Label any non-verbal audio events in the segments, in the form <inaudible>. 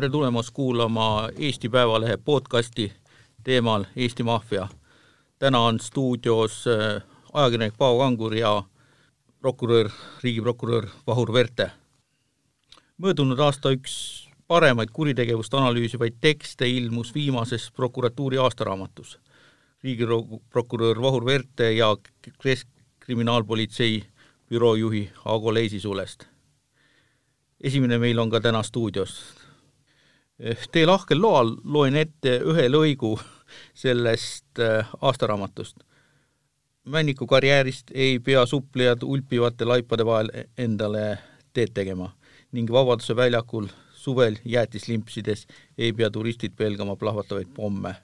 tere tulemast kuulama Eesti Päevalehe podcasti teemal Eesti maffia. täna on stuudios äh, ajakirjanik Paavo Kangur ja prokurör, riigiprokurör Vahur Verte. möödunud aasta üks paremaid kuritegevust analüüsivaid tekste ilmus viimases prokuratuuri aastaraamatus. riigiprokurör Vahur Verte ja Keskkriminaalpolitsei büroo juhi Aago Leisisulest. esimene meil on ka täna stuudios. Teie lahkel loal loen ette ühe lõigu sellest äh, aastaraamatust. männiku karjäärist ei pea suplejad ulpivate laipade vahel endale teed tegema ning Vabaduse väljakul suvel jäätislimpsides ei pea turistid pelgama plahvatavaid pomme.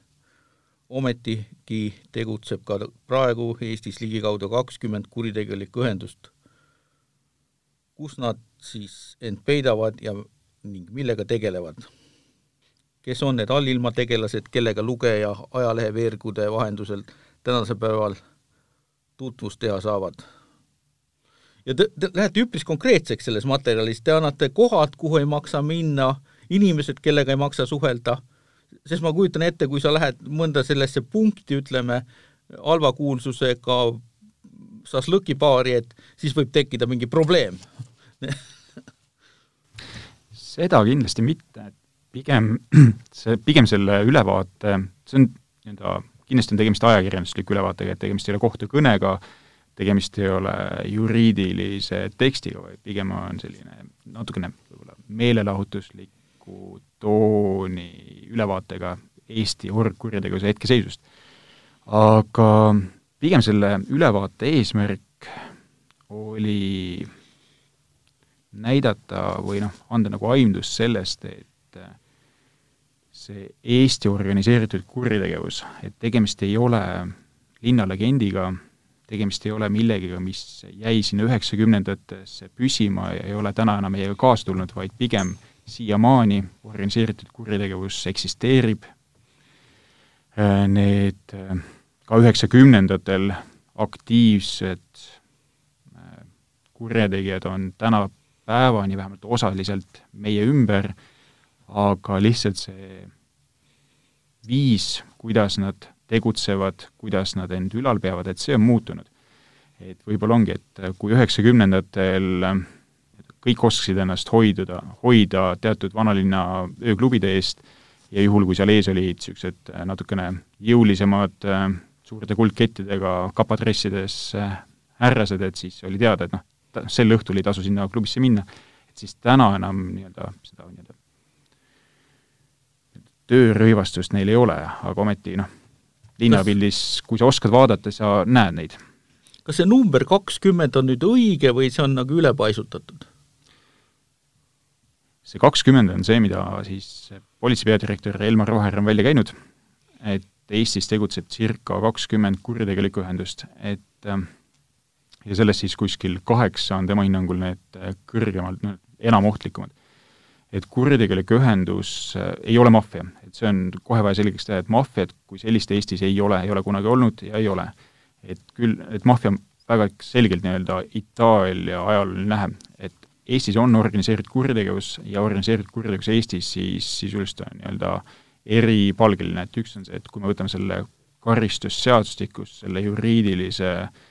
ometigi tegutseb ka praegu Eestis ligikaudu kakskümmend kuritegelikku ühendust. kus nad siis end peidavad ja ning millega tegelevad? Kes on need allilmategelased, kellega lugeja ajaleheveergude vahendusel tänasel päeval tutvust teha saavad? ja te, te lähete üpris konkreetseks selles materjalis, te annate kohad, kuhu ei maksa minna, inimesed, kellega ei maksa suhelda, sest ma kujutan ette, kui sa lähed mõnda sellesse punkti, ütleme, halva kuulsusega šašlõkibaari, et siis võib tekkida mingi probleem. <laughs> Seda kindlasti mitte, et pigem <clears throat> see, pigem selle ülevaate, see on nii-öelda, kindlasti on tegemist ajakirjandusliku ülevaatega, et tegemist ei ole kohtukõnega, tegemist ei ole juriidilise tekstiga, vaid pigem on selline natukene võib-olla meelelahutusliku tooni ülevaatega Eesti orgkurjategevuse hetkeseisust. aga pigem selle ülevaate eesmärk oli näidata või noh, anda nagu aimdust sellest, et see Eesti organiseeritud kuritegevus, et tegemist ei ole linnalegendiga, tegemist ei ole millegiga, mis jäi sinna üheksakümnendatesse püsima ja ei ole täna enam meiega kaasa tulnud, vaid pigem siiamaani organiseeritud kuritegevus eksisteerib, need ka üheksakümnendatel aktiivsed kurjategijad on tänapäevani vähemalt osaliselt meie ümber, aga lihtsalt see viis, kuidas nad tegutsevad, kuidas nad end ülal peavad, et see on muutunud. et võib-olla ongi, et kui üheksakümnendatel kõik oskasid ennast hoiduda, hoida teatud vanalinna ööklubide eest ja juhul, kui seal ees olid niisugused natukene jõulisemad suurte kuldkettidega kapadressides härrased, et siis oli teada, et noh, sel õhtul ei tasu sinna klubisse minna, et siis täna enam nii-öelda seda nii-öelda töörõivastust neil ei ole, aga ometi noh, linnapildis, kui sa oskad vaadata, sa näed neid. kas see number kakskümmend on nüüd õige või see on nagu ülepaisutatud? see kakskümmend on see, mida siis politsei peadirektor Elmar Vaher on välja käinud, et Eestis tegutseb circa kakskümmend kuritegelikku ühendust, et ja sellest siis kuskil kaheksa on tema hinnangul need kõrgemalt, noh, enam ohtlikumad et kuritegelik ühendus äh, ei ole maffia, et see on kohe vaja selgeks teha, et maffiat kui sellist Eestis ei ole, ei ole kunagi olnud ja ei ole. et küll, et maffia väga selgelt nii-öelda Itaalia ajalooline nähe, et Eestis on organiseeritud kuritegevus ja organiseeritud kuritegevus Eestis siis sisuliselt on nii-öelda eripalgeline, et üks on see, et kui me võtame selle karistusseadustikus selle juriidilise äh,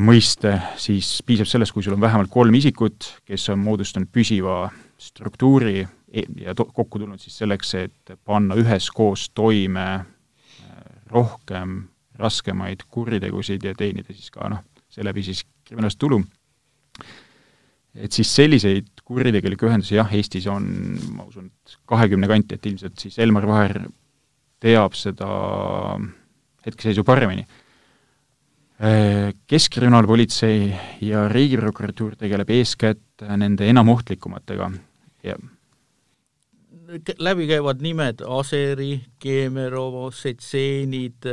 mõiste, siis piisab sellest, kui sul on vähemalt kolm isikut, kes on moodustanud püsiva struktuuri e-, ja to-, kokku tulnud siis selleks, et panna üheskoos toime äh, rohkem raskemaid kuritegusid ja teenida siis ka noh, seeläbi siis kriminaalset tulu. et siis selliseid kuritegelikke ühendusi jah, Eestis on, ma usun, et kahekümne kanti, et ilmselt siis Elmar Vaher teab seda hetkeseisu paremini äh, Keskkriminaalpolitsei ja Riigiprokuratuur tegeleb eeskätt nende enamohtlikumatega ja. Läbi käivad nimed Aseri, Keemerovo, Setseenid,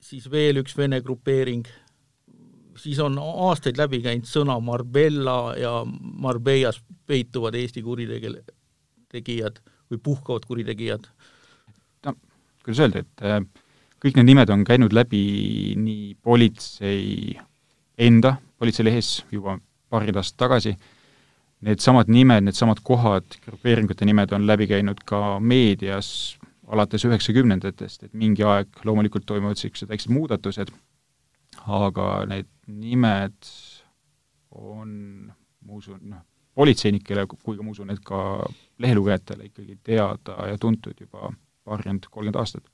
siis veel üks vene grupeering, siis on aastaid läbi käinud sõna Marbella ja Marbellas peituvad Eesti kuritegel-, tegijad või puhkavad kuritegijad. no kuidas öelda, et äh, kõik need nimed on käinud läbi nii politsei enda politseilehes juba paarid aastat tagasi, needsamad nimed, needsamad kohad, grupeeringute nimed on läbi käinud ka meedias alates üheksakümnendatest, et mingi aeg loomulikult toimuvad niisugused väiksed muudatused, aga need nimed on, ma usun, noh, politseinikele kui ka ma usun, et ka lehelugejatele ikkagi teada ja tuntud juba paarkümmend, kolmkümmend aastat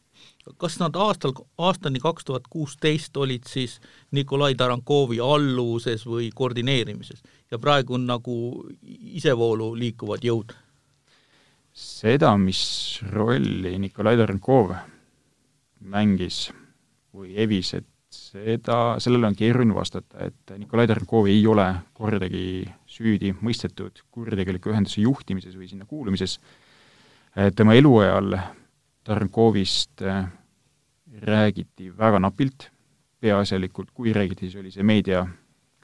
kas nad aastal, aastani kaks tuhat kuusteist olid siis Nikolai Tarankovi alluvuses või koordineerimises ja praegu on nagu isevoolu liikuvad jõud? seda, mis rolli Nikolai Tarankov mängis või evis, et seda, sellele on keeruline vastata, et Nikolai Tarankov ei ole kordagi süüdi mõistetud kuritegeliku ühenduse juhtimises või sinna kuulumises, tema eluajal Tarnkovist äh, räägiti väga napilt, peaasjalikult kui räägiti, siis oli see meedia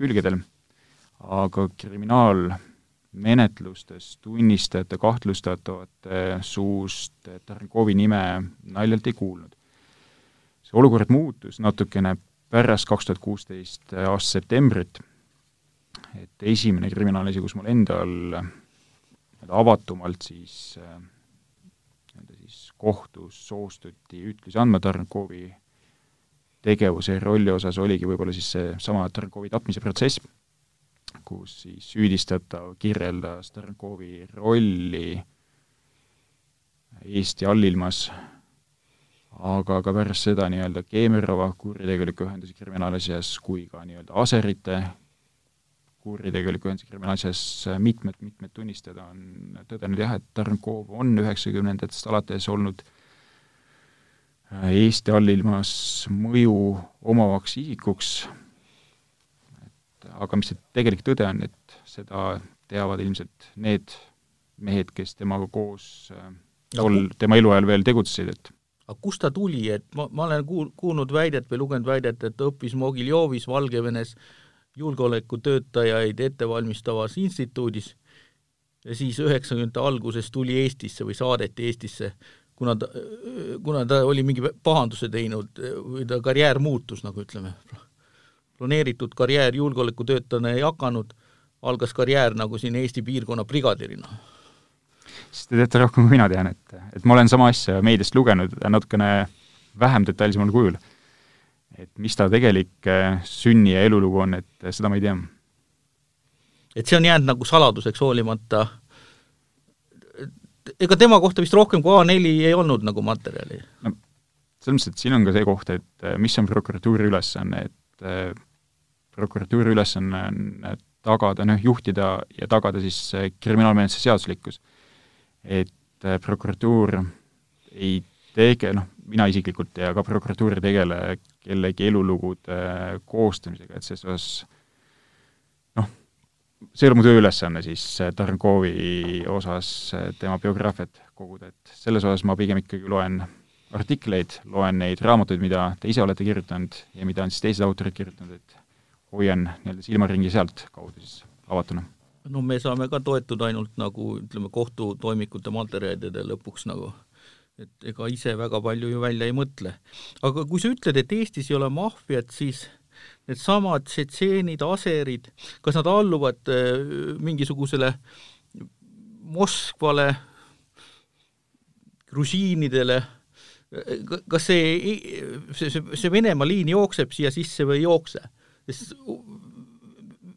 külgedel, aga kriminaalmenetlustes tunnistajate, kahtlustatavate suust Tarnkovi nime naljalt ei kuulnud. see olukord muutus natukene pärast kaks tuhat kuusteist aasta septembrit, et esimene kriminaalasi, kus mul endal avatumalt siis äh, kohtus soostuti ütlusi andma Tarnkovi tegevuse ja rolli osas, oligi võib-olla siis seesama Tarnkovi tapmise protsess, kus siis süüdistatav kirjeldas Tarnkovi rolli Eesti allilmas, aga ka pärast seda nii-öelda Keemerova kuritegeliku ühenduse kriminaalasjas kui ka nii-öelda Aserite kuritegeliku ühenduse kriminaalasjas mitmed, mitmed tunnistajad on tõdenud jah, et Tarnkov on üheksakümnendatest alates olnud äh, Eesti allilmas mõju omavaks isikuks, et aga mis see tegelik tõde on, et seda teavad ilmselt need mehed, kes temaga koos äh, tol, tema eluajal veel tegutsesid, et aga kust ta tuli, et ma, ma olen kuul-, kuulnud väidet või lugenud väidet, et ta õppis Mogiljovis Valgevenes äh, julgeolekutöötajaid ettevalmistavas instituudis ja siis üheksakümnendate alguses tuli Eestisse või saadeti Eestisse, kuna ta, kuna ta oli mingi pahanduse teinud või ta karjäär muutus, nagu ütleme, planeeritud karjäär julgeolekutöötajana ei hakanud, algas karjäär nagu siin Eesti piirkonna brigadirina. siis te teate rohkem, kui mina tean, et, et ma olen sama asja meediast lugenud natukene vähem detailsemal kujul et mis ta tegelik äh, sünni- ja elulugu on, et äh, seda ma ei tea. et see on jäänud nagu saladuseks hoolimata, ega tema kohta vist rohkem kui A4 ei olnud nagu materjali? no selles mõttes, et siin on ka see koht, et äh, mis on prokuratuuri ülesanne, et prokuratuuri ülesanne on tagada, noh, juhtida ja tagada siis kriminaalmenetluse seaduslikkus. et prokuratuur ei tege-, noh, mina isiklikult ja ka prokuratuur ei tegele kellegi elulugude koostamisega, et selles osas noh, see ei ole mu tööülesanne siis Tarnkovi osas tema biograafiat koguda, et selles osas ma pigem ikkagi loen artikleid, loen neid raamatuid, mida te ise olete kirjutanud ja mida on siis teised autorid kirjutanud, et hoian nii-öelda silmaringi sealtkaudu siis avatuna. No me saame ka toetuda ainult nagu ütleme, kohtutoimikute materjalide lõpuks nagu et ega ise väga palju ju välja ei mõtle. aga kui sa ütled, et Eestis ei ole maffiat, siis needsamad tšetšeenid, aserid, kas nad alluvad äh, mingisugusele Moskvale, grusiinidele, kas see, see, see, see Venemaa liin jookseb siia sisse või ei jookse? sest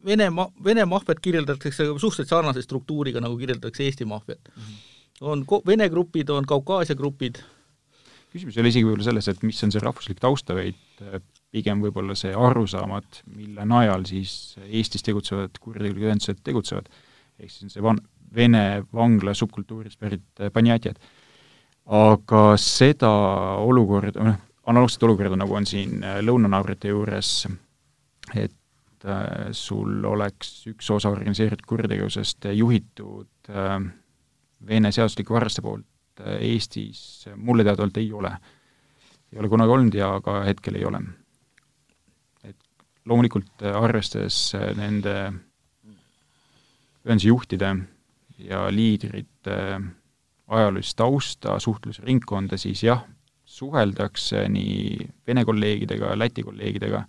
Vene ma-, Vene maffiat kirjeldatakse suhteliselt sarnase struktuuriga, nagu kirjeldatakse Eesti maffiat mm. -hmm on Vene grupid, on Kaukaasia grupid. küsimus ei ole isegi võib-olla selles, et mis on see rahvuslik tausta, vaid äh, pigem võib-olla see arusaamad, mille najal siis Eestis tegutsevad kuritegelikud ühendused tegutsevad. ehk siis see van-, Vene vangla subkultuurist pärit äh, panjatjad. aga seda olukorda, noh, analoogset olukorda, nagu on siin äh, lõunanaabrite juures, et sul oleks üks osa organiseeritud kuritegevusest juhitud äh, Vene seadusliku varraste poolt äh, Eestis mulle teadaolevalt ei ole. ei ole kunagi olnud ja ka hetkel ei ole. et loomulikult äh, arvestades äh, nende ühenduse juhtide ja liidrite ajaloolist tausta, suhtlusringkonda, siis jah, suheldakse nii Vene kolleegidega, Läti kolleegidega,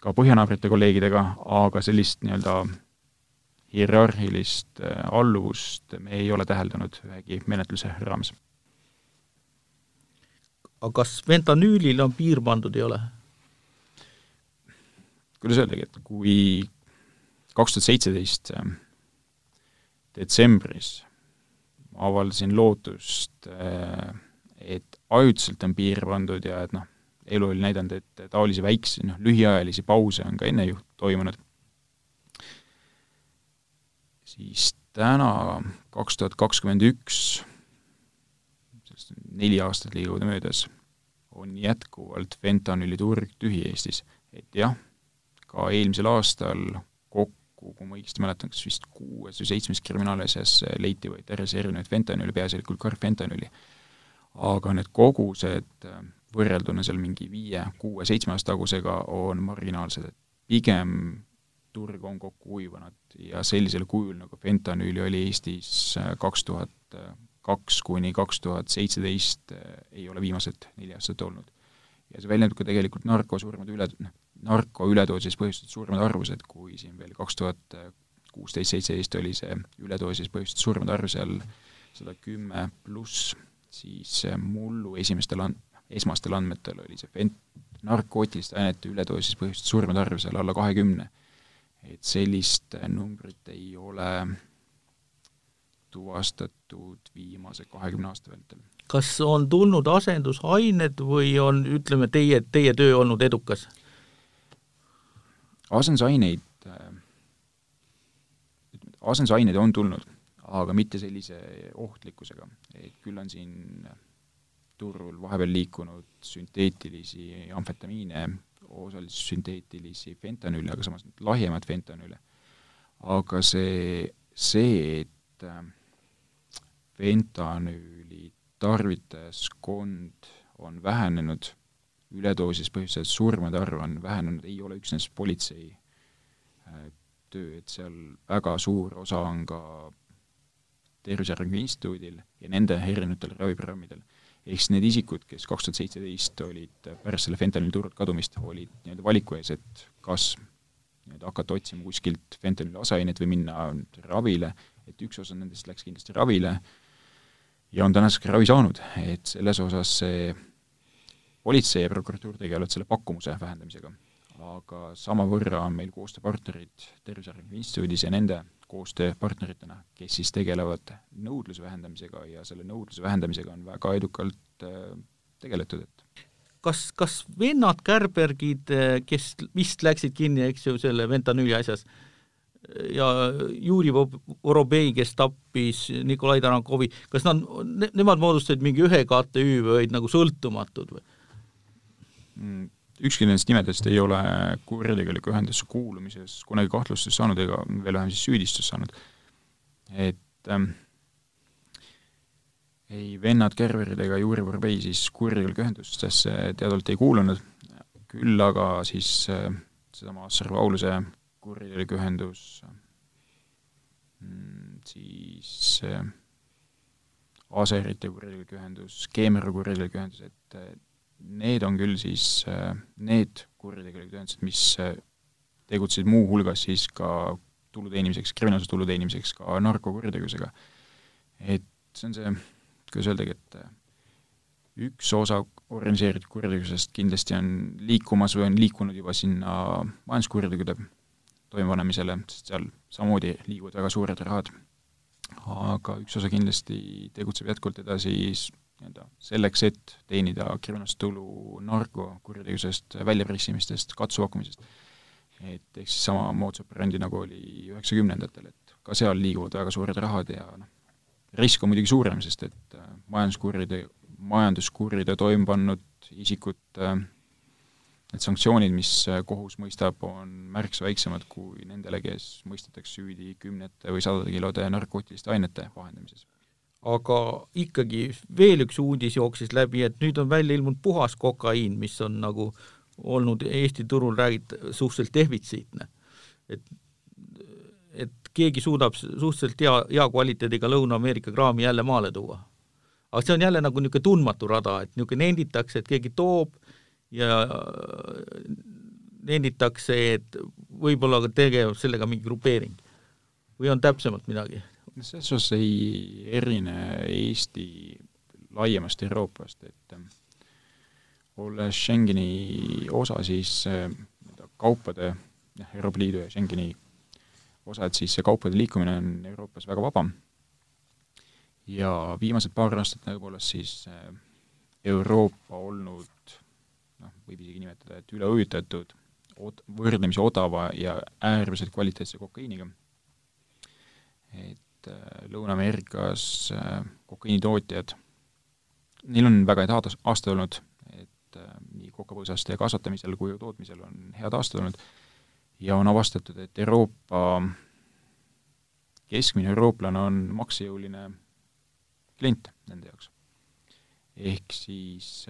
ka põhjanaabrite kolleegidega, aga sellist nii-öelda hierarhilist alluvust me ei ole täheldanud ühegi menetluse raames. aga kas fentanüülile on piir pandud, ei ole? kuidas öeldagi, et kui kaks tuhat seitseteist detsembris avaldasin lootust, et ajutiselt on piir pandud ja et noh, elu oli näidanud, et taolisi väikse, noh, lühiajalisi pause on ka enne ju toimunud, siis täna, kaks tuhat kakskümmend üks, sellest neli aastat liiguvad möödas, on jätkuvalt fentanüüli turg tühi Eestis. et jah, ka eelmisel aastal kokku, kui ma õigesti mäletan, kas vist kuues või seitsmes kriminaalasjas leiti või terves erinevaid fentanüüli, peaasjalikult karfentanüüli. aga need kogused võrrelduna seal mingi viie, kuue, seitsme aasta tagusega on marginaalsed, et pigem turg on kokku kuivanud ja sellisel kujul, nagu fentanüüli oli Eestis äh, kaks tuhat kaks kuni kaks tuhat seitseteist, äh, ei ole viimased neli aastat olnud. ja see väljendub ka tegelikult narkosurmade üle, noh, narko üledoosis põhjustatud surmade arvus, et kui siin veel kaks tuhat kuusteist, seitseteist oli see üledoosis põhjustatud surmade arv seal sada kümme pluss, siis mullu esimestel an-, esmastel andmetel oli see fent-, narkootiliste ainete üledoosis põhjustatud surmade arv seal alla kahekümne. Et sellist numbrit ei ole tuvastatud viimase kahekümne aasta vältel. kas on tulnud asendusained või on, ütleme, teie, teie töö olnud edukas? asendusaineid, asendusaineid on tulnud, aga mitte sellise ohtlikkusega, et küll on siin turul vahepeal liikunud sünteetilisi amfetamiine, osaliselt sünteetilisi fentanüüle, aga samas lahjemaid fentanüüle. aga see, see, et äh, fentanüüli tarvitajaskond on vähenenud, üledoosis põhjustatud surmade arv on vähenenud, ei ole üksnes politsei äh, töö, et seal väga suur osa on ka Tervise Arengu Instituudil ja nende erinevatel raviprogrammidel ehk siis need isikud, kes kaks tuhat seitseteist olid pärast selle fentanüüli turult kadumist, olid nii-öelda valiku ees, et kas nii-öelda hakata otsima kuskilt fentanüüli aseainet või minna ravile, et üks osa nendest läks kindlasti ravile ja on tänaseks ravi saanud, et selles osas see politsei ja prokuratuur tegelevad selle pakkumuse vähendamisega. Aga samavõrra on meil koostööpartnerid Tervise Arengu Instituudis ja nende koostööpartneritena, kes siis tegelevad nõudluse vähendamisega ja selle nõudluse vähendamisega on väga edukalt äh, tegeletud, et kas, kas vennad Kärbergid, äh, kes vist läksid kinni, eks ju, selle fentanüüli asjas, ja Juri Vorobei, kes tappis Nikolai Tarankovi, kas nad ne,, nemad moodustasid mingi ühe KTÜ või olid nagu sõltumatud või? Mm, ükski nendest nimedest ei ole kuritegeliku ühendusse kuulumises kunagi kahtlustust saanud ega veel vähem siis süüdistust saanud. et ähm, ei vennad Kerverid ega Juri Vorbei siis kuritegelike ühendustesse teadvalt ei kuulunud, küll aga siis äh, sedama Assar Pauluse kuritegelik ühendus mm,, siis äh, Aserite kuritegelik ühendus, Keemera kuritegelik ühendus, et need on küll siis äh, need kuritegelikud ühendused, mis äh, tegutsesid muuhulgas siis ka tulu teenimiseks, kriminaalse tulu teenimiseks ka narkokuritegevusega. et see on see, kuidas öeldagi, et äh, üks osa organiseeritud kuritegevusest kindlasti on liikumas või on liikunud juba sinna majanduskuritegude toimepanemisele, sest seal samamoodi liiguvad väga suured rahad, aga üks osa kindlasti tegutseb jätkuvalt edasi nii-öelda selleks, et teenida kriminaalset tulu narkokuritegevusest, väljapressimistest, katsupakkumisest. et ehk siis sama moodsat brändi, nagu oli üheksakümnendatel, et ka seal liiguvad väga suured rahad ja noh, risk on muidugi suurem, sest et äh, majanduskuride, majanduskuride toime pannud isikute äh, need sanktsioonid, mis äh, kohus mõistab, on märksa väiksemad kui nendele, kes mõistetakse süüdi kümnete või sadade kilode narkootiliste ainete vahendamises aga ikkagi veel üks uudis jooksis läbi, et nüüd on välja ilmunud puhas kokaiin, mis on nagu olnud Eesti turul räägit-, suhteliselt defitsiitne. et, et keegi suudab suhteliselt hea, hea kvaliteediga Lõuna-Ameerika kraami jälle maale tuua. aga see on jälle nagu niisugune tundmatu rada, et niisugune nenditakse, et keegi toob ja nenditakse, et võib-olla tegeleb sellega mingi grupeering või on täpsemalt midagi? Selles osas ei erine Eesti laiemast Euroopast, et ähm, olles Schengeni osa, siis äh, kaupade, jah, Euroopa Liidu ja Schengeni osa, et siis see kaupade liikumine on Euroopas väga vaba ja viimased paar aastat tõepoolest siis äh, Euroopa olnud noh, võib isegi nimetada, et üleujutatud od-, võrdlemisi odava ja äärmiselt kvaliteetse kokaiiniga. et äh, Lõuna-Ameerikas äh, kokaiinitootjad, neil on väga head aastad olnud, et äh, nii kokapõõsaste kasvatamisel kui tootmisel on head aastad olnud ja on avastatud, et Euroopa, keskmine eurooplane on maksejõuline klient nende jaoks. ehk siis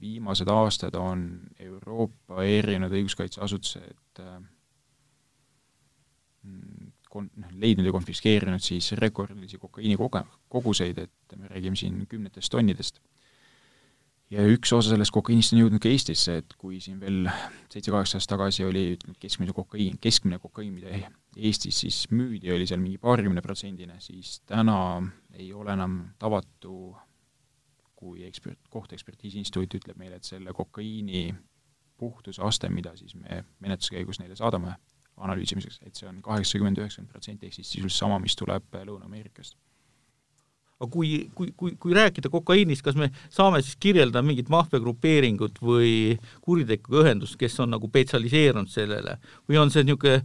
viimased aastad on Euroopa erinevad õiguskaitseasutused äh, kon-, noh, leidnud ja konfiskeerinud siis rekordilisi kokaiini koge-, koguseid, et me räägime siin kümnetest tonnidest. ja üks osa sellest kokaiinist on jõudnud ka Eestisse, et kui siin veel seitse-kaheksa aastat tagasi oli ütleme, keskmine kokaiin, keskmine kokaiin, mida Eestis siis müüdi, oli seal mingi paarikümne protsendine, siis täna ei ole enam tavatu kui ekspert, kohtuekspertiisi instituut ütleb meile, et selle kokaiini puhtuse aste, mida siis me menetluse käigus neile saadame analüüsimiseks, et see on kaheksakümmend, üheksakümmend protsenti, ehk siis sisuliselt sama, mis tuleb Lõuna-Ameerikast. aga kui, kui, kui, kui rääkida kokaiinist, kas me saame siis kirjeldada mingit maffiagrupeeringut või kuriteguga ühendust, kes on nagu spetsialiseerunud sellele või on see niisugune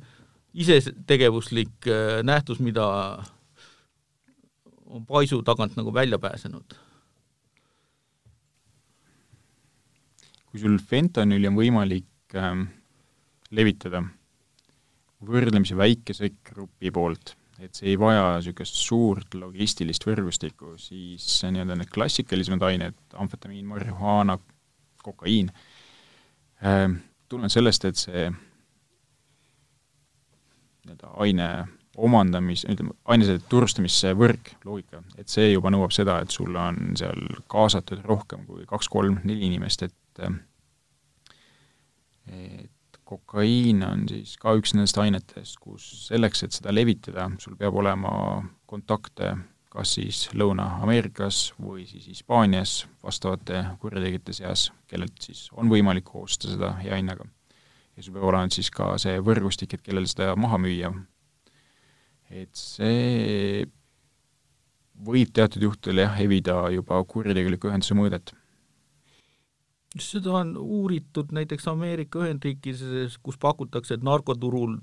isetegevuslik äh, nähtus, mida on paisu tagant nagu välja pääsenud? kui sul fentanüüli on võimalik ähm, levitada võrdlemisi väikese grupi poolt, et see ei vaja niisugust suurt logistilist võrgustikku, siis nii-öelda need klassikalisemad ained, amfetamiin, marihuaana, kokaiin ähm,, tulenevalt sellest, et see nii-öelda aine omandamis, ütleme, ainese turustamise võrk, loogika, et see juba nõuab seda, et sul on seal kaasatud rohkem kui kaks-kolm-neli inimest, et et kokaiin on siis ka üks nendest ainetest, kus selleks, et seda levitada, sul peab olema kontakte kas siis Lõuna-Ameerikas või siis Hispaanias vastavate kurjategijate seas, kellelt siis on võimalik osta seda hea hinnaga. ja sul peab olema siis ka see võrgustik, et kellel seda maha müüa. et see võib teatud juhtudel jah, evida juba kuritegeliku ühenduse mõõdet seda on uuritud näiteks Ameerika Ühendriikides, kus pakutakse, et narkoturul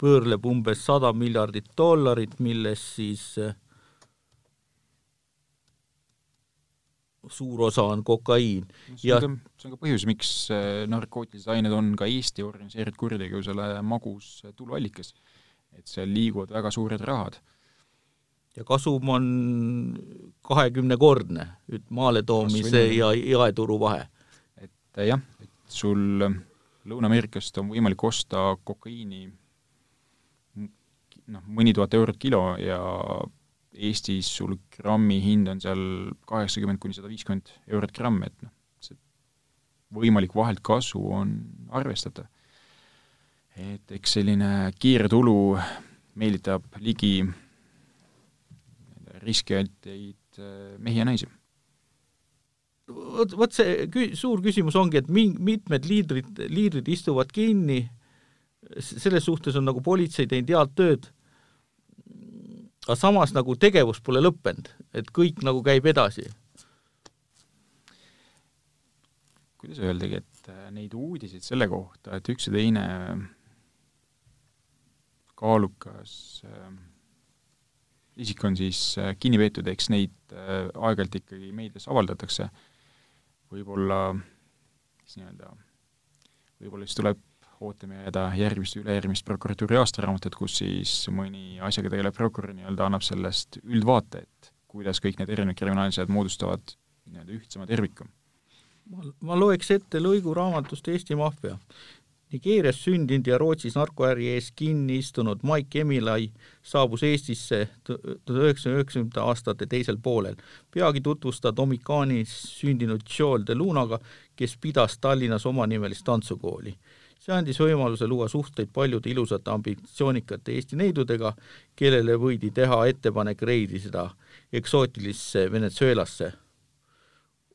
pöörleb umbes sada miljardit dollarit, millest siis eh, suur osa on kokaiin. see on ka, see on ka põhjus, miks eh, narkootilised ained on ka Eesti organiseeritud kuritegevusele magus tuluallikas. et seal liiguvad väga suured rahad. ja kasum on kahekümnekordne, maaletoomise ja jaeturu vahe et jah, et sul Lõuna-Ameerikast on võimalik osta kokaiini noh, mõni tuhat eurot kilo ja Eestis sul grammi hind on seal kaheksakümmend kuni sada viiskümmend eurot gramm, et noh, see võimalik vaheltkasu on arvestatav. et eks selline kiire tulu meelitab ligi riskialtjaid mehi ja naisi vot, vot see kü-, suur küsimus ongi, et mi-, mitmed liidrid, liidrid istuvad kinni, selles suhtes on nagu politsei teinud head tööd, aga samas nagu tegevus pole lõppenud, et kõik nagu käib edasi. kuidas öeldagi, et äh, neid uudiseid selle kohta, et üks ja teine kaalukas äh, isik on siis äh, kinni peetud, eks neid aeg-ajalt ikkagi meedias avaldatakse võib-olla siis nii-öelda, võib-olla siis tuleb ootama jääda järgmist, ülejärgmist prokuratuuri aastaraamatut, kus siis mõni asjaga tegelev prokurör nii-öelda annab sellest üldvaate, et kuidas kõik need erinevad kriminaalasjad moodustavad nii-öelda ühtsema terviku. ma, ma loeks ette lõigu raamatust Eesti maffia. Nigeerias sündinud ja Rootsis narkoäri ees kinni istunud Mike Emilai saabus Eestisse tuhande üheksasaja üheksakümnendate aastate teisel poolel. peagi tutvus ta Dominikanis sündinud Joel de Lunaga, kes pidas Tallinnas omanimelist tantsukooli. see andis võimaluse luua suhteid paljude ilusate ambitsioonikate Eesti neidudega, kellele võidi teha ettepanek reisida eksootilisse Venezuelasse.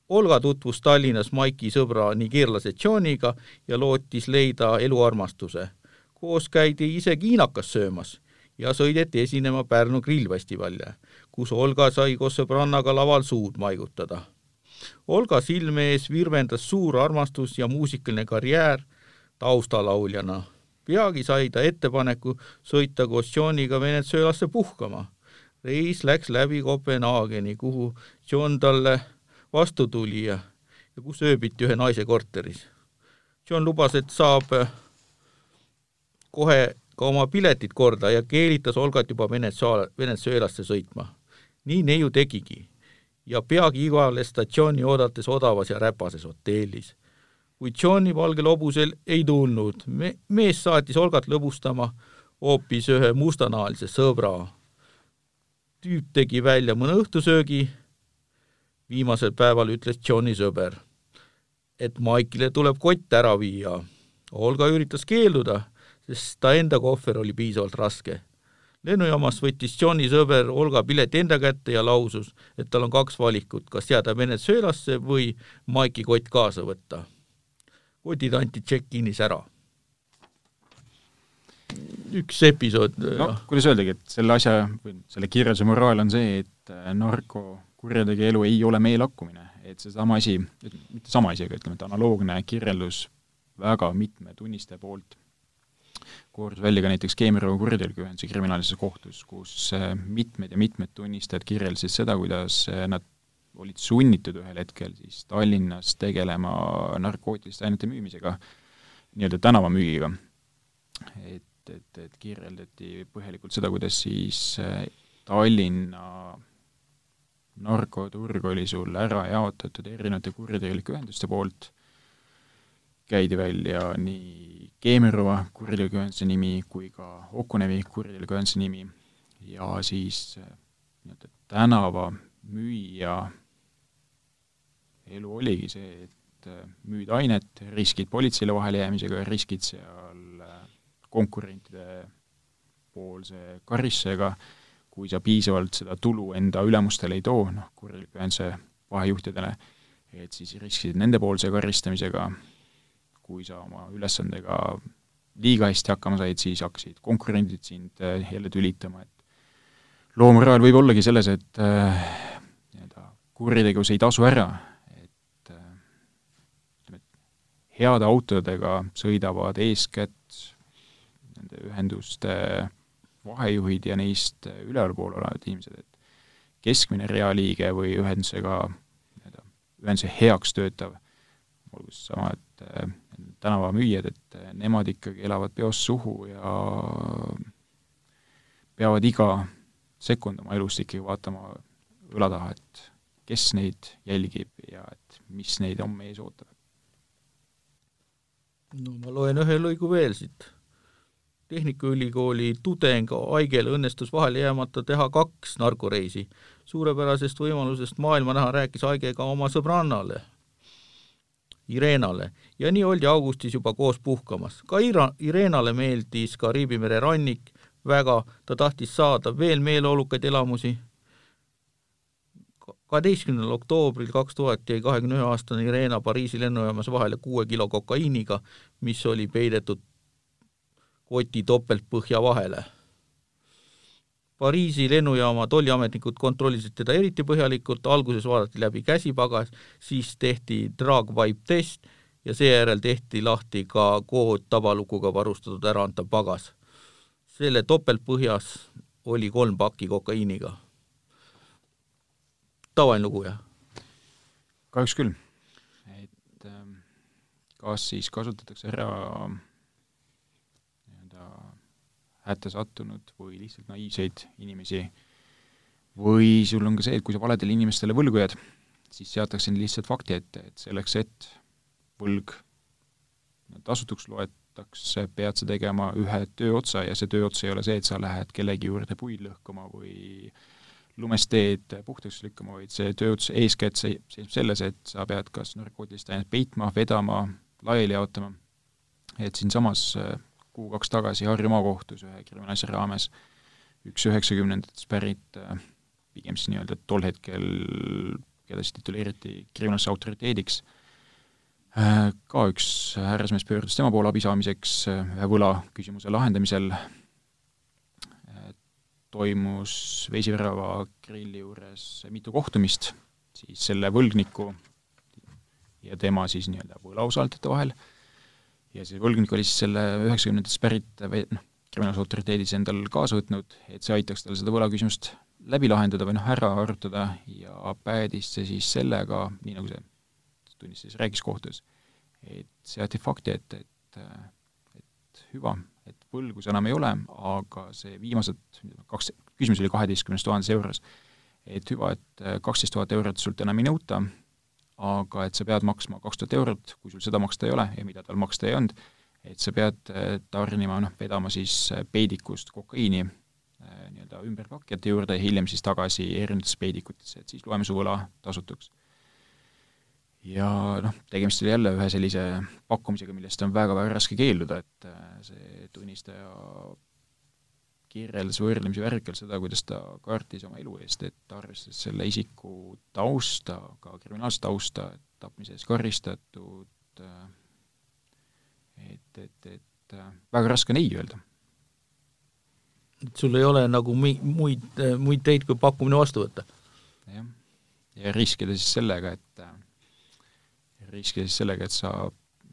Olga tutvus Tallinnas Maiki sõbra nigeerlase Johniga ja lootis leida eluarmastuse. koos käidi isegi hiinakas söömas ja sõideti esinema Pärnu grillfestivalile, kus Olga sai koos sõbrannaga laval suud maigutada. Olga silme ees virvendas suur armastus ja muusikaline karjäär taustalauljana. peagi sai ta ettepaneku sõita koos Johniga Venezuelasse puhkama. reis läks läbi Kopenhaageni, kuhu John talle vastu tuli ja, kus ööbiti ühe naise korteris. John lubas, et saab kohe ka oma piletid korda ja keelitas Olgat juba Venezuela, Venezuelasse sõitma. nii neiu tegigi ja peagi igale statsiooni oodates odavas ja räpases hotellis. kuid Johni valgel hobusel ei tulnud, me-, mees saatis Olgat lõbustama hoopis ühe mustanahalise sõbra. tüüp tegi välja mõne õhtusöögi, viimasel päeval ütles Johni sõber, et Maikile tuleb kott ära viia. Olga üritas keelduda sest ta enda kohver oli piisavalt raske. lennujaamas võttis Johni sõber Olga pileti enda kätte ja lausus, et tal on kaks valikut, kas jääda Venezuelasse või Maiki kott kaasa võtta. kotid anti check-in'is ära. üks episood. no kuidas öeldagi, et selle asja või selle kirjelduse moraal on see, et äh, narkokurjategija elu ei ole meelakkumine, et seesama asi, mitte sama asi, aga ütleme, et analoogne kirjeldus väga mitme tunnistaja poolt koorus välja ka näiteks keemiarõhu kuritegeliku ühenduse kriminaalises kohtus, kus äh, mitmed ja mitmed tunnistajad kirjeldasid seda, kuidas äh, nad olid sunnitud ühel hetkel siis Tallinnas tegelema narkootiliste ainete müümisega, nii-öelda tänavamüügiga. et, et, et kirjeldati põhjalikult seda, kuidas siis äh, Tallinna narkoturg oli sul ära jaotatud erinevate kuritegelike ühenduste poolt, käidi välja nii Keemerova kuritegelike ühenduse nimi kui ka Okunevi kuritegelike ühenduse nimi. Ja siis äh, nii-öelda tänavamüüja elu oligi see, et äh, müüd ainet, riskid politseile vahelejäämisega, riskid seal äh, konkurentide poolse karistusega, kui sa piisavalt seda tulu enda ülemustele ei too, noh, kuritegelike ühenduse vahejuhtidele, et siis riskisid nendepoolse karistamisega kui sa oma ülesandega liiga hästi hakkama said, siis hakkasid konkurendid sind äh, jälle tülitama, et loo moraal võib ollagi selles, et äh, nii-öelda kuritegevus ei tasu ära, et äh, ütleme, et heade autodega sõidavad eeskätt nende ühenduste vahejuhid ja neist ülevalpool olevad inimesed, et keskmine realiige või ühendusega, nii-öelda ühenduse heaks töötav, olgu siis sama, et tänavamüüjad, et nemad ikkagi elavad peost suhu ja peavad iga sekund oma elust ikkagi vaatama õla taha, et kes neid jälgib ja et mis neid homme ees ootab. no ma loen ühe lõigu veel siit. Tehnikaülikooli tudeng Aigel õnnestus vahele jäämata teha kaks narkoreisi. suurepärasest võimalusest maailma näha rääkis Aige ka oma sõbrannale Irenale ja nii oldi augustis juba koos puhkamas. ka Ira-, Irenale meeldis Kariibi mere rannik väga, ta tahtis saada veel meeleolukaid elamusi. kaheteistkümnendal oktoobril kaks tuhat jäi kahekümne ühe aastane Irena Pariisi lennujaamas vahele kuue kilo kokaiiniga, mis oli peidetud koti topeltpõhja vahele Pariisi lennujaama tolliametnikud kontrollisid teda eriti põhjalikult, alguses vaadati läbi käsipagas, siis tehti draagvibe test ja seejärel tehti lahti ka kood tabalukuga varustatud äraantav pagas. selle topeltpõhjas oli kolm pakki kokaiiniga. tavaline lugu, jah? kahjuks küll. et ähm, kas siis kasutatakse ära hätta sattunud või lihtsalt naiivseid inimesi, või sul on ka see, et kui sa valedele inimestele võlgu jääd, siis seatakse neile lihtsalt fakti ette, et selleks, et võlg tasutuks loetakse, pead sa tegema ühe tööotsa ja see tööots ei ole see, et sa lähed kellegi juurde puid lõhkuma või lumest teed puhtaks lükkama, vaid see tööots eeskätt seisneb selles, et sa pead kas narkootilist ainet peitma, vedama, laiali jaotama. Et siinsamas kuu-kaks tagasi Harju maakohtus ühe kriminaalasja raames. üks üheksakümnendatest pärit pigem siis nii-öelda tol hetkel, keda siis tituleeriti kriminaalse autoriteediks, ka üks härrasmees pöördus tema poole abi saamiseks ühe võla küsimuse lahendamisel, toimus Veisivärava grilli juures mitu kohtumist siis selle võlgniku ja tema siis nii-öelda võlausaldajate vahel, ja see võlgnik oli siis selle üheksakümnendatest pärit noh, kriminaalautoriteedis endal kaasa võtnud, et see aitaks tal seda võlaküsimust läbi lahendada või noh, ära arutada ja päädis see siis sellega, nii nagu see tunnistas, rääkis kohtus, et seati fakti ette, et, et, et hüva, et võlgus enam ei ole, aga see viimased kaks, küsimus oli kaheteistkümnes tuhandes euros, et hüva, et kaksteist tuhat eurot sult enam ei nõuta, aga et sa pead maksma kaks tuhat eurot, kui sul seda maksta ei ole ja mida tal maksta ei olnud, et sa pead eh, tarnima, noh, vedama siis eh, peidikust kokaiini eh, nii-öelda ümberkakjate juurde ja hiljem siis tagasi erinevatesse peidikutesse, et siis loeme su võla tasutuks. Ja noh, tegemist oli jälle ühe sellise pakkumisega, millest on väga-väga raske keelduda, et see tunnistaja kirjeldas võrdlemisi värvikalt seda, kuidas ta kartis oma elu eest, et arvestades selle isiku tausta, ka kriminaalset tausta, et tapmise eest karistatud, äh, et, et, et äh, väga raske on ei öelda. et sul ei ole nagu mi-, muid, muid teid, kui pakkumine vastu võtta? jah, ja riskida siis sellega, et riski siis sellega, et sa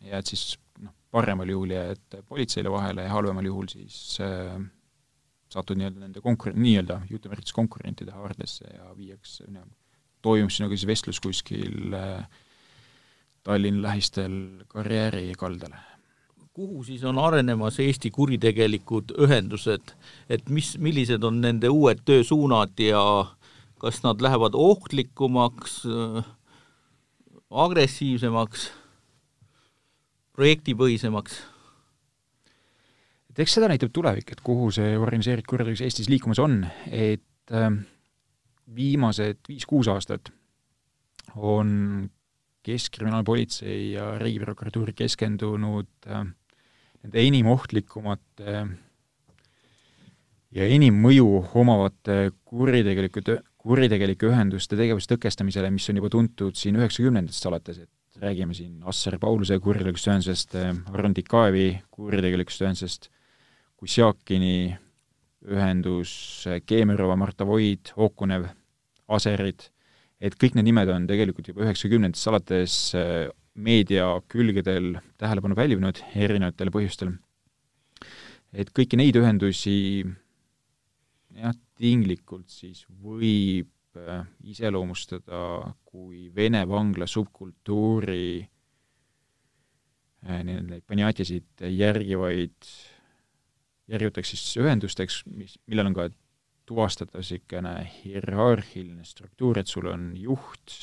jääd siis noh, paremal juhul jääd politseile vahele ja halvemal juhul siis äh, satud nii-öelda nende konkur-, nii-öelda jutumärkides konkurentide haardesse ja viiakse no,, toimub sinuga siis vestlus kuskil äh, Tallinna lähistel karjääri kaldale. kuhu siis on arenemas Eesti kuritegelikud ühendused, et mis, millised on nende uued töösuunad ja kas nad lähevad ohtlikumaks äh,, agressiivsemaks, projektipõhisemaks? Et eks seda näitab tulevik, et kuhu see organiseeritud kuritegevus Eestis liikumas on, et äh, viimased viis-kuus aastat on Keskkriminaalpolitsei ja Riigiprokuratuur keskendunud äh, nende enim ohtlikumate ja enim mõju omavate kuritegelike kuritegelike ühenduste tegevuse tõkestamisele, mis on juba tuntud siin üheksakümnendatest alates, et räägime siin Assar Pauluse kuritegelikust ühendusest, Aron Tikaevi kuritegelikust ühendusest, Kusjakini ühendus, Keemerova, Marta Void, Okunev, Aserid, et kõik need nimed on tegelikult juba üheksakümnendatest alates äh, meedia külgedel tähelepanu pälvinud erinevatel põhjustel. et kõiki neid ühendusi jah, tinglikult siis võib äh, iseloomustada kui Vene vangla subkultuuri äh, neid panjatjasid järgivaid, järgivateks siis ühendusteks, mis, millel on ka tuvastada niisugune hierarhiline struktuur, et sul on juht,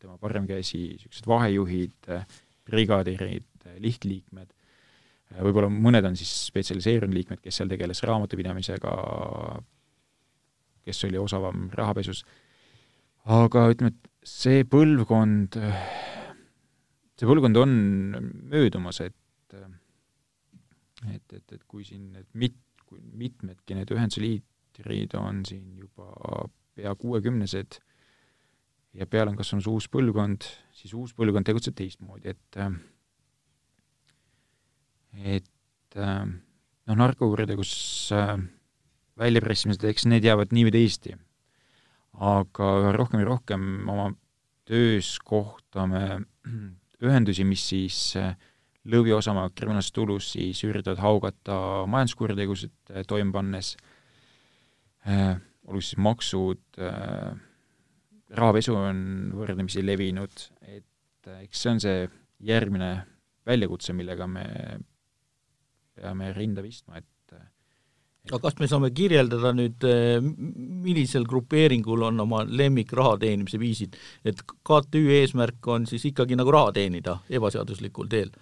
tema parem käsi, niisugused vahejuhid, brigadirid, lihtliikmed, võib-olla mõned on siis spetsialiseerunud liikmed, kes seal tegeles raamatupidamisega, kes oli osavam rahapesus, aga ütleme, et see põlvkond, see põlvkond on möödumas, et et, et, et kui siin need mit-, kui mitmedki need ühenduse liidrid on siin juba pea kuuekümnesed ja peale on kasvanud uus põlvkond, siis uus põlvkond tegutseb teistmoodi, et et noh, narkokuritegevus äh, väljapressimised, eks need jäävad nii või teisiti. aga rohkem ja rohkem oma töös kohtame ühendusi, mis siis äh, lõviosa oma kriminaalsest tulust siis üritavad haugata majanduskuritegusid äh, toime pannes äh,, olgu siis maksud äh,, rahapesu on võrdlemisi levinud, et eks see on see järgmine väljakutse, millega me peame rinda pistma, et aga kas me saame kirjeldada nüüd, eh, millisel grupeeringul on oma lemmik raha teenimise viisid, et KTÜ eesmärk on siis ikkagi nagu raha teenida ebaseaduslikul teel?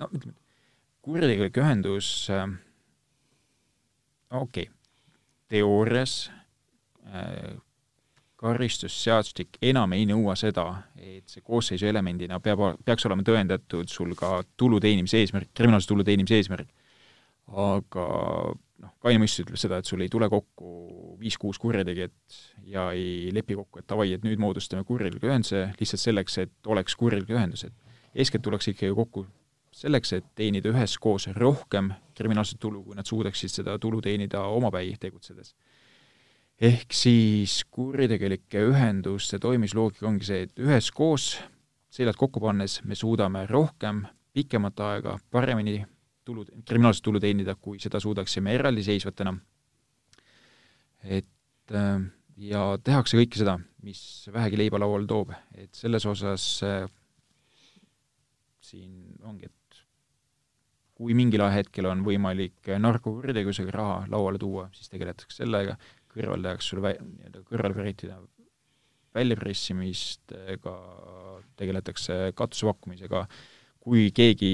No ütleme, kuritegelik ühendus äh,, okei okay., teoorias äh, karistusseadustik enam ei nõua seda, et see koosseisu elemendina peab, peaks olema tõendatud sul ka tulu teenimise eesmärk, kriminaalse tulu teenimise eesmärk. aga noh, kaine mõistus ütleb seda, et sul ei tule kokku viis-kuus kurjategijat ja ei lepi kokku, et davai, et nüüd moodustame kurjaliku ühenduse lihtsalt selleks, et oleks kurjalik ühendus, et eeskätt tullakse ikkagi kokku selleks, et teenida üheskoos rohkem kriminaalset tulu, kui nad suudaksid seda tulu teenida omapäi tegutsedes ehk siis kuritegelike ühenduste toimimisloogika ongi see, et üheskoos, seljad kokku pannes, me suudame rohkem, pikemat aega, paremini tulu, kriminaalset tulu teenida, kui seda suudaksime eraldiseisvatena. et äh, ja tehakse kõike seda, mis vähegi leiba lauale toob, et selles osas äh, siin ongi, et kui mingil hetkel on võimalik narkokuritegevusega raha lauale tuua, siis tegeletakse sellega, kõrvaldajaks sul vä-, nii-öelda kõrvalveritide väljapressimistega tegeletakse katuse pakkumisega, kui keegi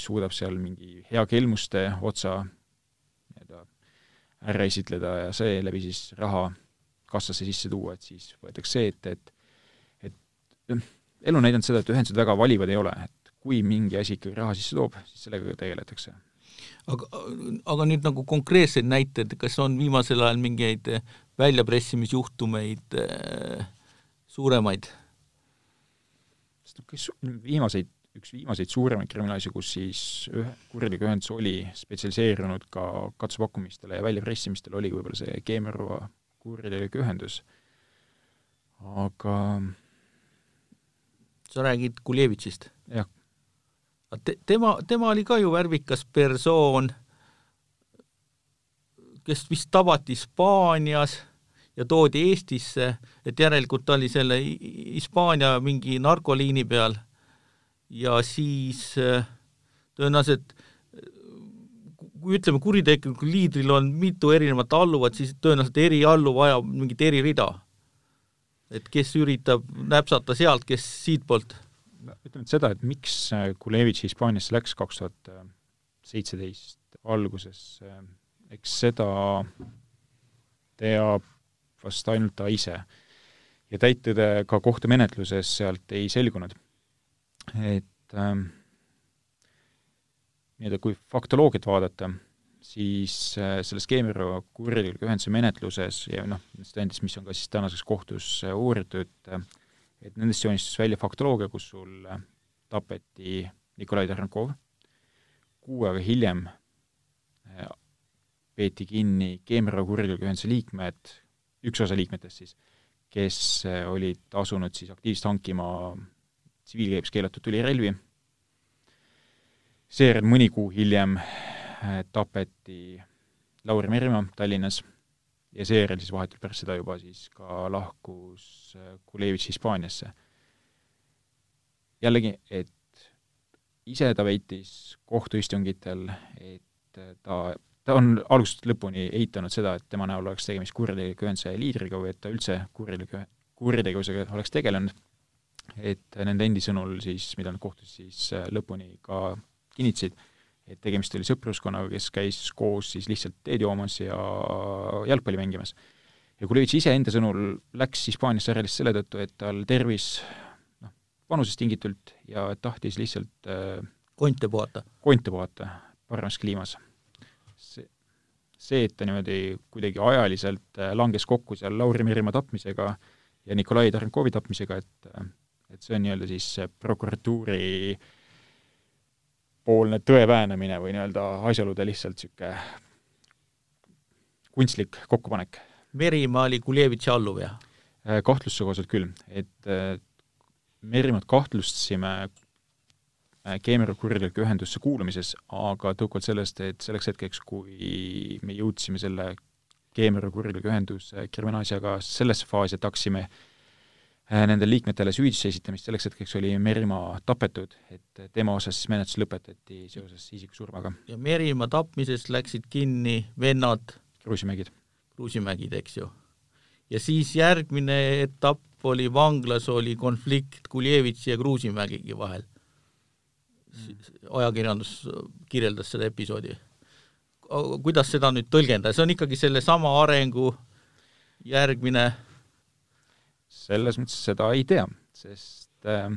suudab seal mingi hea kelmuste otsa nii-öelda ära esitleda ja seeläbi siis raha kassasse sisse tuua, et siis võetakse see ette, et et elu näidanud seda, et ühendused väga valivad ei ole, et kui mingi asi ikkagi raha sisse toob, siis sellega tegeletakse aga, aga nüüd nagu konkreetseid näiteid, kas on viimasel ajal mingeid väljapressimisjuhtumeid äh, suuremaid? viimaseid, üks viimaseid suuremaid kriminaalasju, kus siis ühe kuritegelik ühendus oli spetsialiseerunud ka katsepakkumistele ja väljapressimistele, oli võib-olla see Keemiarova kuritegelik ühendus, aga sa räägid Kuljevitšist? jah, Te, tema, tema oli ka ju värvikas persoon, kes vist tabati Hispaanias ja toodi Eestisse, et järelikult ta oli selle Hispaania mingi narkoliini peal ja siis äh, tõenäoliselt kui ütleme, kuritegelikul liidril on mitu erinevat alluvat, siis tõenäoliselt eri alluv vajab mingit eririda. et kes üritab näpsata sealt, kes siitpoolt ütleme nüüd seda, et miks äh, Kulevitš Hispaaniasse läks kaks tuhat seitseteist alguses, äh, eks seda teab vast ainult ta ise. ja täittõde ka kohtumenetluses sealt ei selgunud. et ähm, nii-öelda kui faktoloogiat vaadata, siis äh, selle skeemiro kuritegelike ühenduse menetluses ja noh, nendest tõenditest, mis on ka siis tänaseks kohtus äh, uuritud äh,, et nendest joonistus välja faktoloogia, kus sul äh, tapeti Nikolai Tarnkov, kuu aega hiljem äh, peeti kinni Keemra kuritegelike ühenduse liikmed, üks osa liikmetest siis, kes äh, olid asunud siis aktiivselt hankima tsiviilkäibes keelatud tulirelvi, seejärel mõni kuu hiljem tapeti Lauri Merima Tallinnas ja seejärel siis vahetult pärast seda juba siis ka lahkus äh, Kulevitš Hispaaniasse. jällegi, et ise ta väitis kohtuistungitel, et äh, ta, ta on algusest lõpuni eitanud seda, et tema näol oleks tegemist kuritegeliku ühenduse liidriga või et ta üldse kuritegeliku, kuritegevusega oleks tegelenud, et nende endi sõnul siis, mida nad kohtus siis äh, lõpuni ka kinnitasid, et tegemist oli sõpruskonnaga, kes käis koos siis lihtsalt teed joomas ja jalgpalli mängimas. ja Kulevitš ise enda sõnul läks Hispaaniasse järjest selle tõttu, et tal tervis noh, vanusest tingitult ja tahtis lihtsalt äh, konte puhata. konte puhata paremas kliimas. see, see, et ta niimoodi kuidagi ajaliselt äh, langes kokku seal Lauri Merimaa tapmisega ja Nikolai Tarnkovi tapmisega, et äh, et see on nii-öelda siis prokuratuuri äh, poolne tõe väänamine või nii-öelda asjaolude lihtsalt niisugune kunstlik kokkupanek. Merimaa oli Kuljevitši alluv, jah? Äh, kahtlustuse kohaselt küll, et äh, Merimaad kahtlustasime äh, Keemia kuritegelike ühendusse kuulumises, aga tõukuvalt sellest, et selleks hetkeks, kui me jõudsime selle Keemia kuritegelike ühenduse kriminaalasjaga sellesse faasi, et hakkasime äh, Äh, nendele liikmetele süüdistuse esitamist, selleks hetkeks oli Merimaa tapetud, et tema osas siis menetlus lõpetati seoses isiku surmaga. ja Merimaa tapmisest läksid kinni vennad Kruusimägid. Kruusimägid, eks ju. ja siis järgmine etapp oli vanglas, oli konflikt Kuljevitši ja Kruusimägigi vahel mm.. ajakirjandus kirjeldas seda episoodi. kuidas seda nüüd tõlgendada, see on ikkagi sellesama arengu järgmine selles mõttes seda ei tea, sest äh,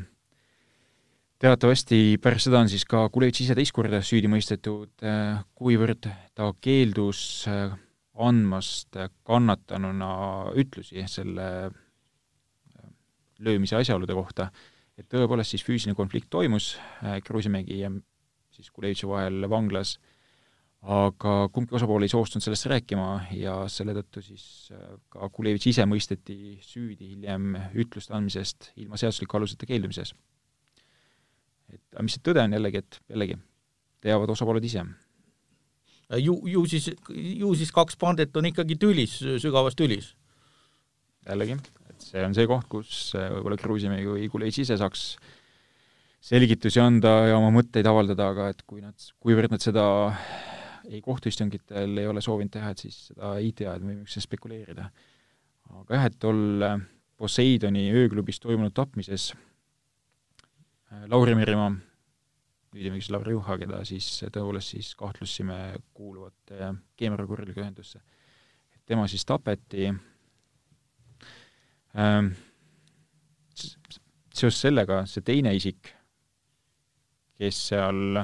teatavasti pärast seda on siis ka Kulevitš ise teist korda süüdi mõistetud, äh, kuivõrd ta keeldus äh, andmast kannatanuna ütlusi selle äh, löömise asjaolude kohta, et tõepoolest siis füüsiline konflikt toimus Kruusimägi ja siis Kulevitši vahel vanglas, aga kumbki osapool ei soostunud sellest rääkima ja selle tõttu siis ka Kulevitš ise mõisteti süüdi hiljem ütluste andmisest ilma seadusliku aluseta keeldumises et aga mis see tõde on jällegi, et jällegi, teavad osapooled ise. ju, ju siis, ju siis kaks pandet on ikkagi tülis, sügavas tülis? jällegi, et see on see koht, kus äh, võib-olla Kruusimäe või Kulets ise saaks selgitusi anda ja oma mõtteid avaldada, aga et kui nad, kuivõrd nad seda ei kohtuistungitel ei ole soovinud teha, et siis seda ei tea, et me võime üksteist spekuleerida. aga jah, et tol Poseidoni ööklubis toimunud tapmises Äh, Lauri Merimaa, nüüd nimeks Lauri Juha, keda siis tõepoolest siis kahtlustasime kuuluvat Keemra kuritegelikku ühendusse. tema siis tapeti ähm, seoses sellega see teine isik, kes seal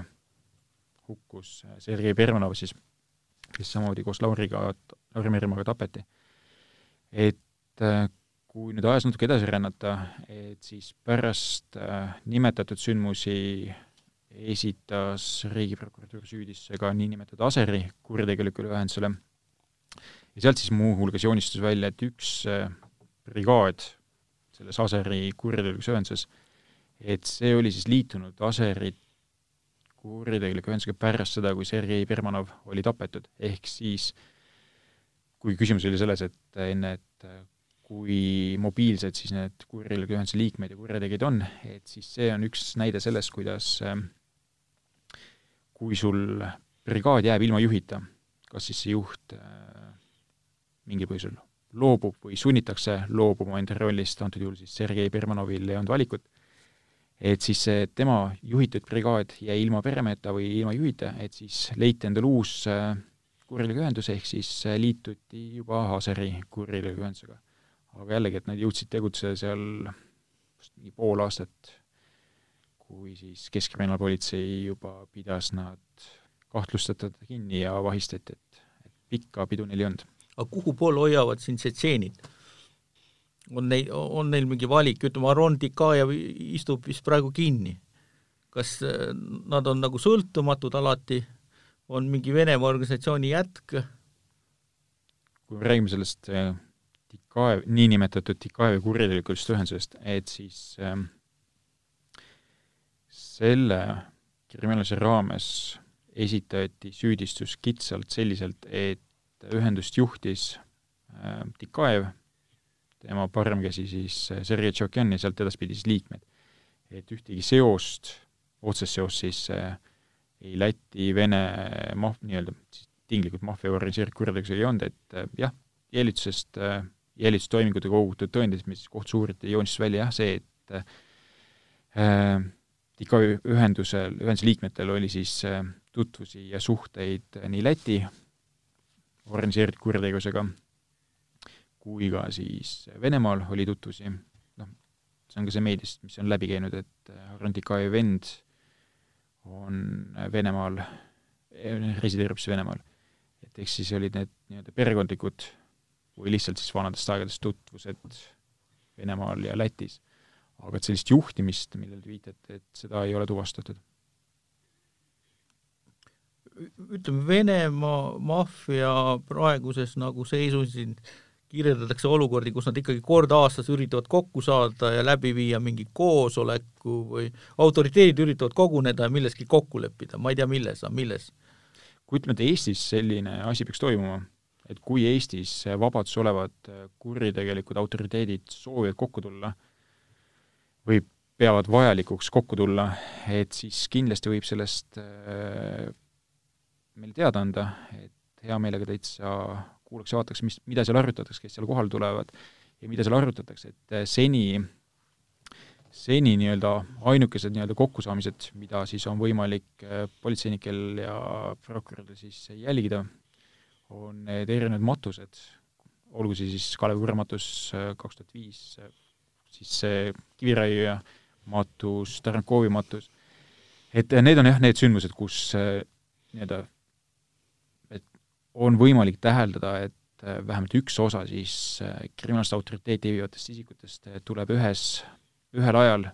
hukkus, Sergei Permanov siis, kes samamoodi koos Lauriga, Lauri Merimaaga tapeti, et äh, kui nüüd ajas natuke edasi rännata, et siis pärast äh, nimetatud sündmusi esitas Riigiprokuratuur süüdistuse ka niinimetatud Aseri kuritegelikule ühendusele. Ja sealt siis muuhulgas joonistus välja, et üks äh, brigaad selles Aseri kuritegelikus ühenduses, et see oli siis liitunud Aseri kuritegeliku ühendusega pärast seda, kui Sergei Bermanov oli tapetud, ehk siis kui küsimus oli selles, et enne, et kui mobiilsed siis need kuritegelike ühenduse liikmed ja kurjategijad on, et siis see on üks näide sellest, kuidas ähm, kui sul brigaad jääb ilma juhita, kas siis see juht äh, mingil põhjusel loobub või sunnitakse loobuma enda rollist, antud juhul siis Sergei Bermanovil ei olnud valikut, et siis see tema juhitud brigaad jäi ilma peremeheta või ilma juhita, et siis leiti endale uus äh, kuritegelik ühendus, ehk siis äh, liituti juba Aseri kuritegelik ühendusega aga jällegi, et nad jõudsid tegutseda seal mingi pool aastat, kui siis Keskkriminaalpolitsei juba pidas nad kahtlustatud kinni ja vahistati, et, et pikka pidu neil ei olnud. aga kuhu poole hoiavad siin tšetšeenid? On neil, on neil mingi valik, ütleme, Aron Tikajev istub vist praegu kinni. kas äh, nad on nagu sõltumatud alati, on mingi Venemaa organisatsiooni jätk? kui me räägime sellest äh, Tikaev, niinimetatud Tikaevi kuritegelikust ühendusest, et siis ähm, selle kriminaalse raames esitati süüdistus kitsalt selliselt, et ühendust juhtis äh, Tikaev, tema parem käsi siis äh, Sergei Tšokjan ja sealt edaspidi siis liikmed. et ühtegi seost, otsest seost siis äh, ei Läti, Vene maf-, nii-öelda siis tinglikult maffia organiseeritud kuritegevusega ei olnud, et äh, jah, jälitusest jälitustoimingutega kogutud tõendid, mis kohtus uuriti, joonistas välja jah, see, et äh, iga ühendusel, ühenduse liikmetel oli siis äh, tutvusi ja suhteid nii Läti organiseeritud kuritegevusega kui ka siis Venemaal oli tutvusi, noh, see on ka see meediast, mis on läbi käinud, et Harald Tikajevi vend on Venemaal, resideerib siis Venemaal. et eks siis olid need nii-öelda perekondlikud või lihtsalt siis vanadest aegadest tutvused Venemaal ja Lätis. aga et sellist juhtimist, millele te viitate, et seda ei ole tuvastatud? ütleme, Venemaa maffia praeguses nagu seisus kirjeldatakse olukordi, kus nad ikkagi kord aastas üritavad kokku saada ja läbi viia mingi koosoleku või autoriteedid üritavad koguneda ja milleski kokku leppida, ma ei tea, milles, aga milles? kui ütleme, et Eestis selline asi peaks toimuma, et kui Eestis vabaduses olevad äh, kuritegelikud autoriteedid soovivad kokku tulla või peavad vajalikuks kokku tulla, et siis kindlasti võib sellest äh, meile teada anda, et hea meelega täitsa kuulaks ja vaataks, mis, mida seal arutatakse, kes seal kohale tulevad ja mida seal arutatakse, et äh, seni, seni nii-öelda ainukesed nii-öelda kokkusaamised, mida siis on võimalik politseinikel ja prokuröridel siis jälgida, on need erinevad matused, olgu see siis Kalevi kurmatus äh, kaks tuhat viis, äh, siis see kiviraiuja matus, Tarankovi matus, et need on jah, need sündmused, kus nii-öelda, on võimalik täheldada, et vähemalt üks osa siis kriminaalset autoriteeti viivatest isikutest tuleb ühes, ühel ajal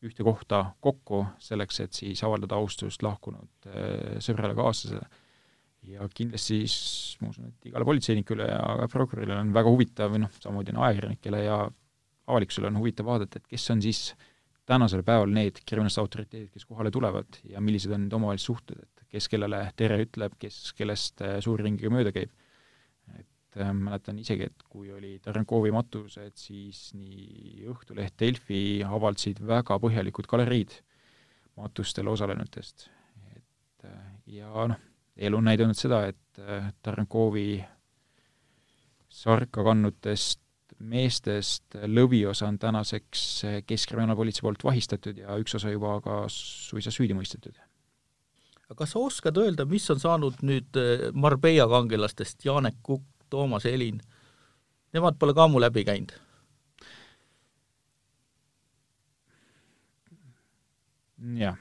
ühte kohta kokku, selleks et siis avaldada austust lahkunud sõbrale, kaaslasele. Ja kindlasti siis ma usun, et igale politseinikule ja prokurörile on väga huvitav, noh, samamoodi on ajakirjanikele ja avalikkusele on huvitav vaadata, et kes on siis tänasel päeval need kriminaalsed autoriteedid, kes kohale tulevad ja millised on nende omavahelised suhted, et kes kellele tere ütleb, kes kellest äh, suurringiga mööda käib. et äh, mäletan isegi, et kui oli Tarankovi matused, siis nii Õhtuleht, Delfi avaldasid väga põhjalikud galeriid matustel osalenutest. et äh, ja noh, elu on näidanud seda, et äh, Tarankovi sarka kandnutest meestest lõviosa on tänaseks äh, Keskkriminaalpolitsei poolt vahistatud ja üks osa juba ka suisa süüdi mõistetud. Kas sa oskad öelda, mis on saanud nüüd äh, Marbella kangelastest, Janek Kukk, Toomas Elin, nemad pole ka ammu läbi käinud? jah,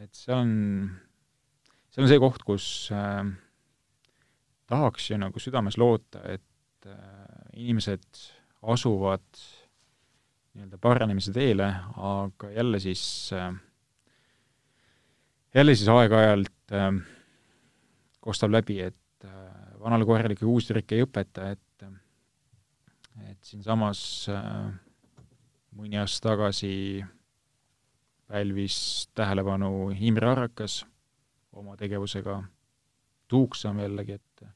et see on see on see koht, kus äh, tahaks ju nagu südames loota, et äh, inimesed asuvad nii-öelda paranemise teele, aga jälle siis äh,, jälle siis aeg-ajalt äh, kostab läbi, et äh, vanale koerale ikka uusi trikke ei õpeta, et et siinsamas äh, mõni aasta tagasi pälvis tähelepanu Imre Arrakas oma tegevusega. Tuuksam jällegi, et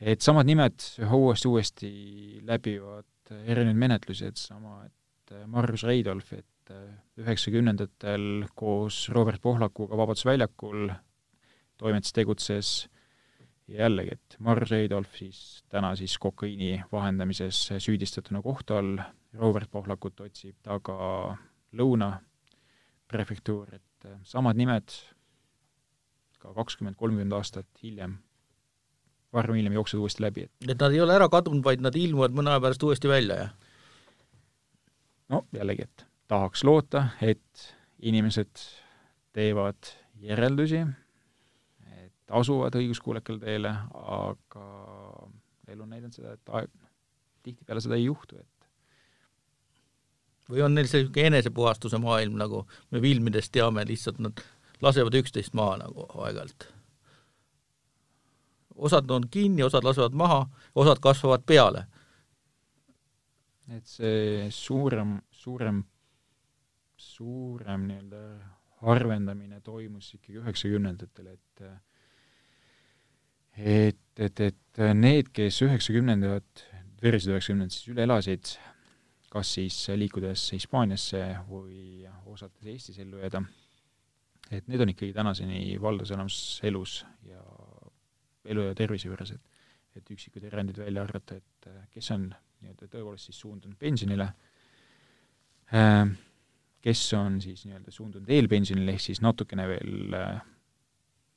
et samad nimed uuesti-uuesti läbivad erinevaid menetlusi, et sama, et Margus Reidolf, et üheksakümnendatel koos Robert Pohlakuga Vabaduse väljakul toimetas, tegutses ja jällegi, et Margus Reidolf siis täna siis kokaiini vahendamises süüdistatuna kohtu all, Robert Pohlakut otsib taga Lõuna prefektuur, et samad nimed ka kakskümmend, kolmkümmend aastat hiljem, varem või hiljem jooksevad uuesti läbi, et et nad ei ole ära kadunud, vaid nad ilmuvad mõne aja pärast uuesti välja, jah? no jällegi, et tahaks loota, et inimesed teevad järeldusi, et asuvad õiguskuulekale teele, aga elu on näidanud seda, et aeg, tihtipeale seda ei juhtu, et või on neil niisugune enesepuhastuse maailm, nagu me filmidest teame, lihtsalt nad lasevad üksteist maha nagu aeg-ajalt. osad on kinni, osad lasevad maha, osad kasvavad peale. et see suurem, suurem, suurem nii-öelda harvendamine toimus ikkagi üheksakümnendatel, et et, et, et need, kes üheksakümnendad, verised üheksakümnendad siis üle elasid, kas siis liikudes Hispaaniasse või osates Eestis ellu jääda et need on ikkagi tänaseni valdas enamus elus ja elu ja tervise juures, et et üksikud erandid välja arvata, et kes on nii-öelda tõepoolest siis suundunud pensionile, äh, kes on siis nii-öelda suundunud eelpensionile, ehk siis natukene veel äh,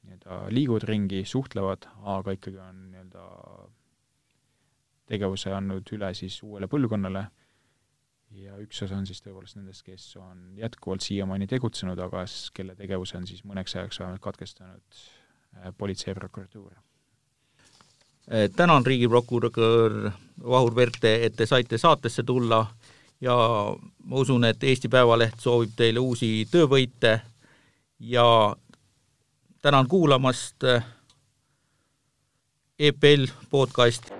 nii-öelda liiguvad ringi, suhtlevad, aga ikkagi on nii-öelda tegevuse andnud üle siis uuele põlvkonnale ja üks osa on siis tõepoolest nendest, kes on jätkuvalt siiamaani tegutsenud, aga kelle tegevuse on siis mõneks ajaks vähemalt katkestanud äh, politsei ja prokuratuur. Äh, tänan, riigiprokurör Vahur Verte, et te saite saatesse tulla ja ma usun, et Eesti Päevaleht soovib teile uusi töövõite ja tänan kuulamast EPL podcast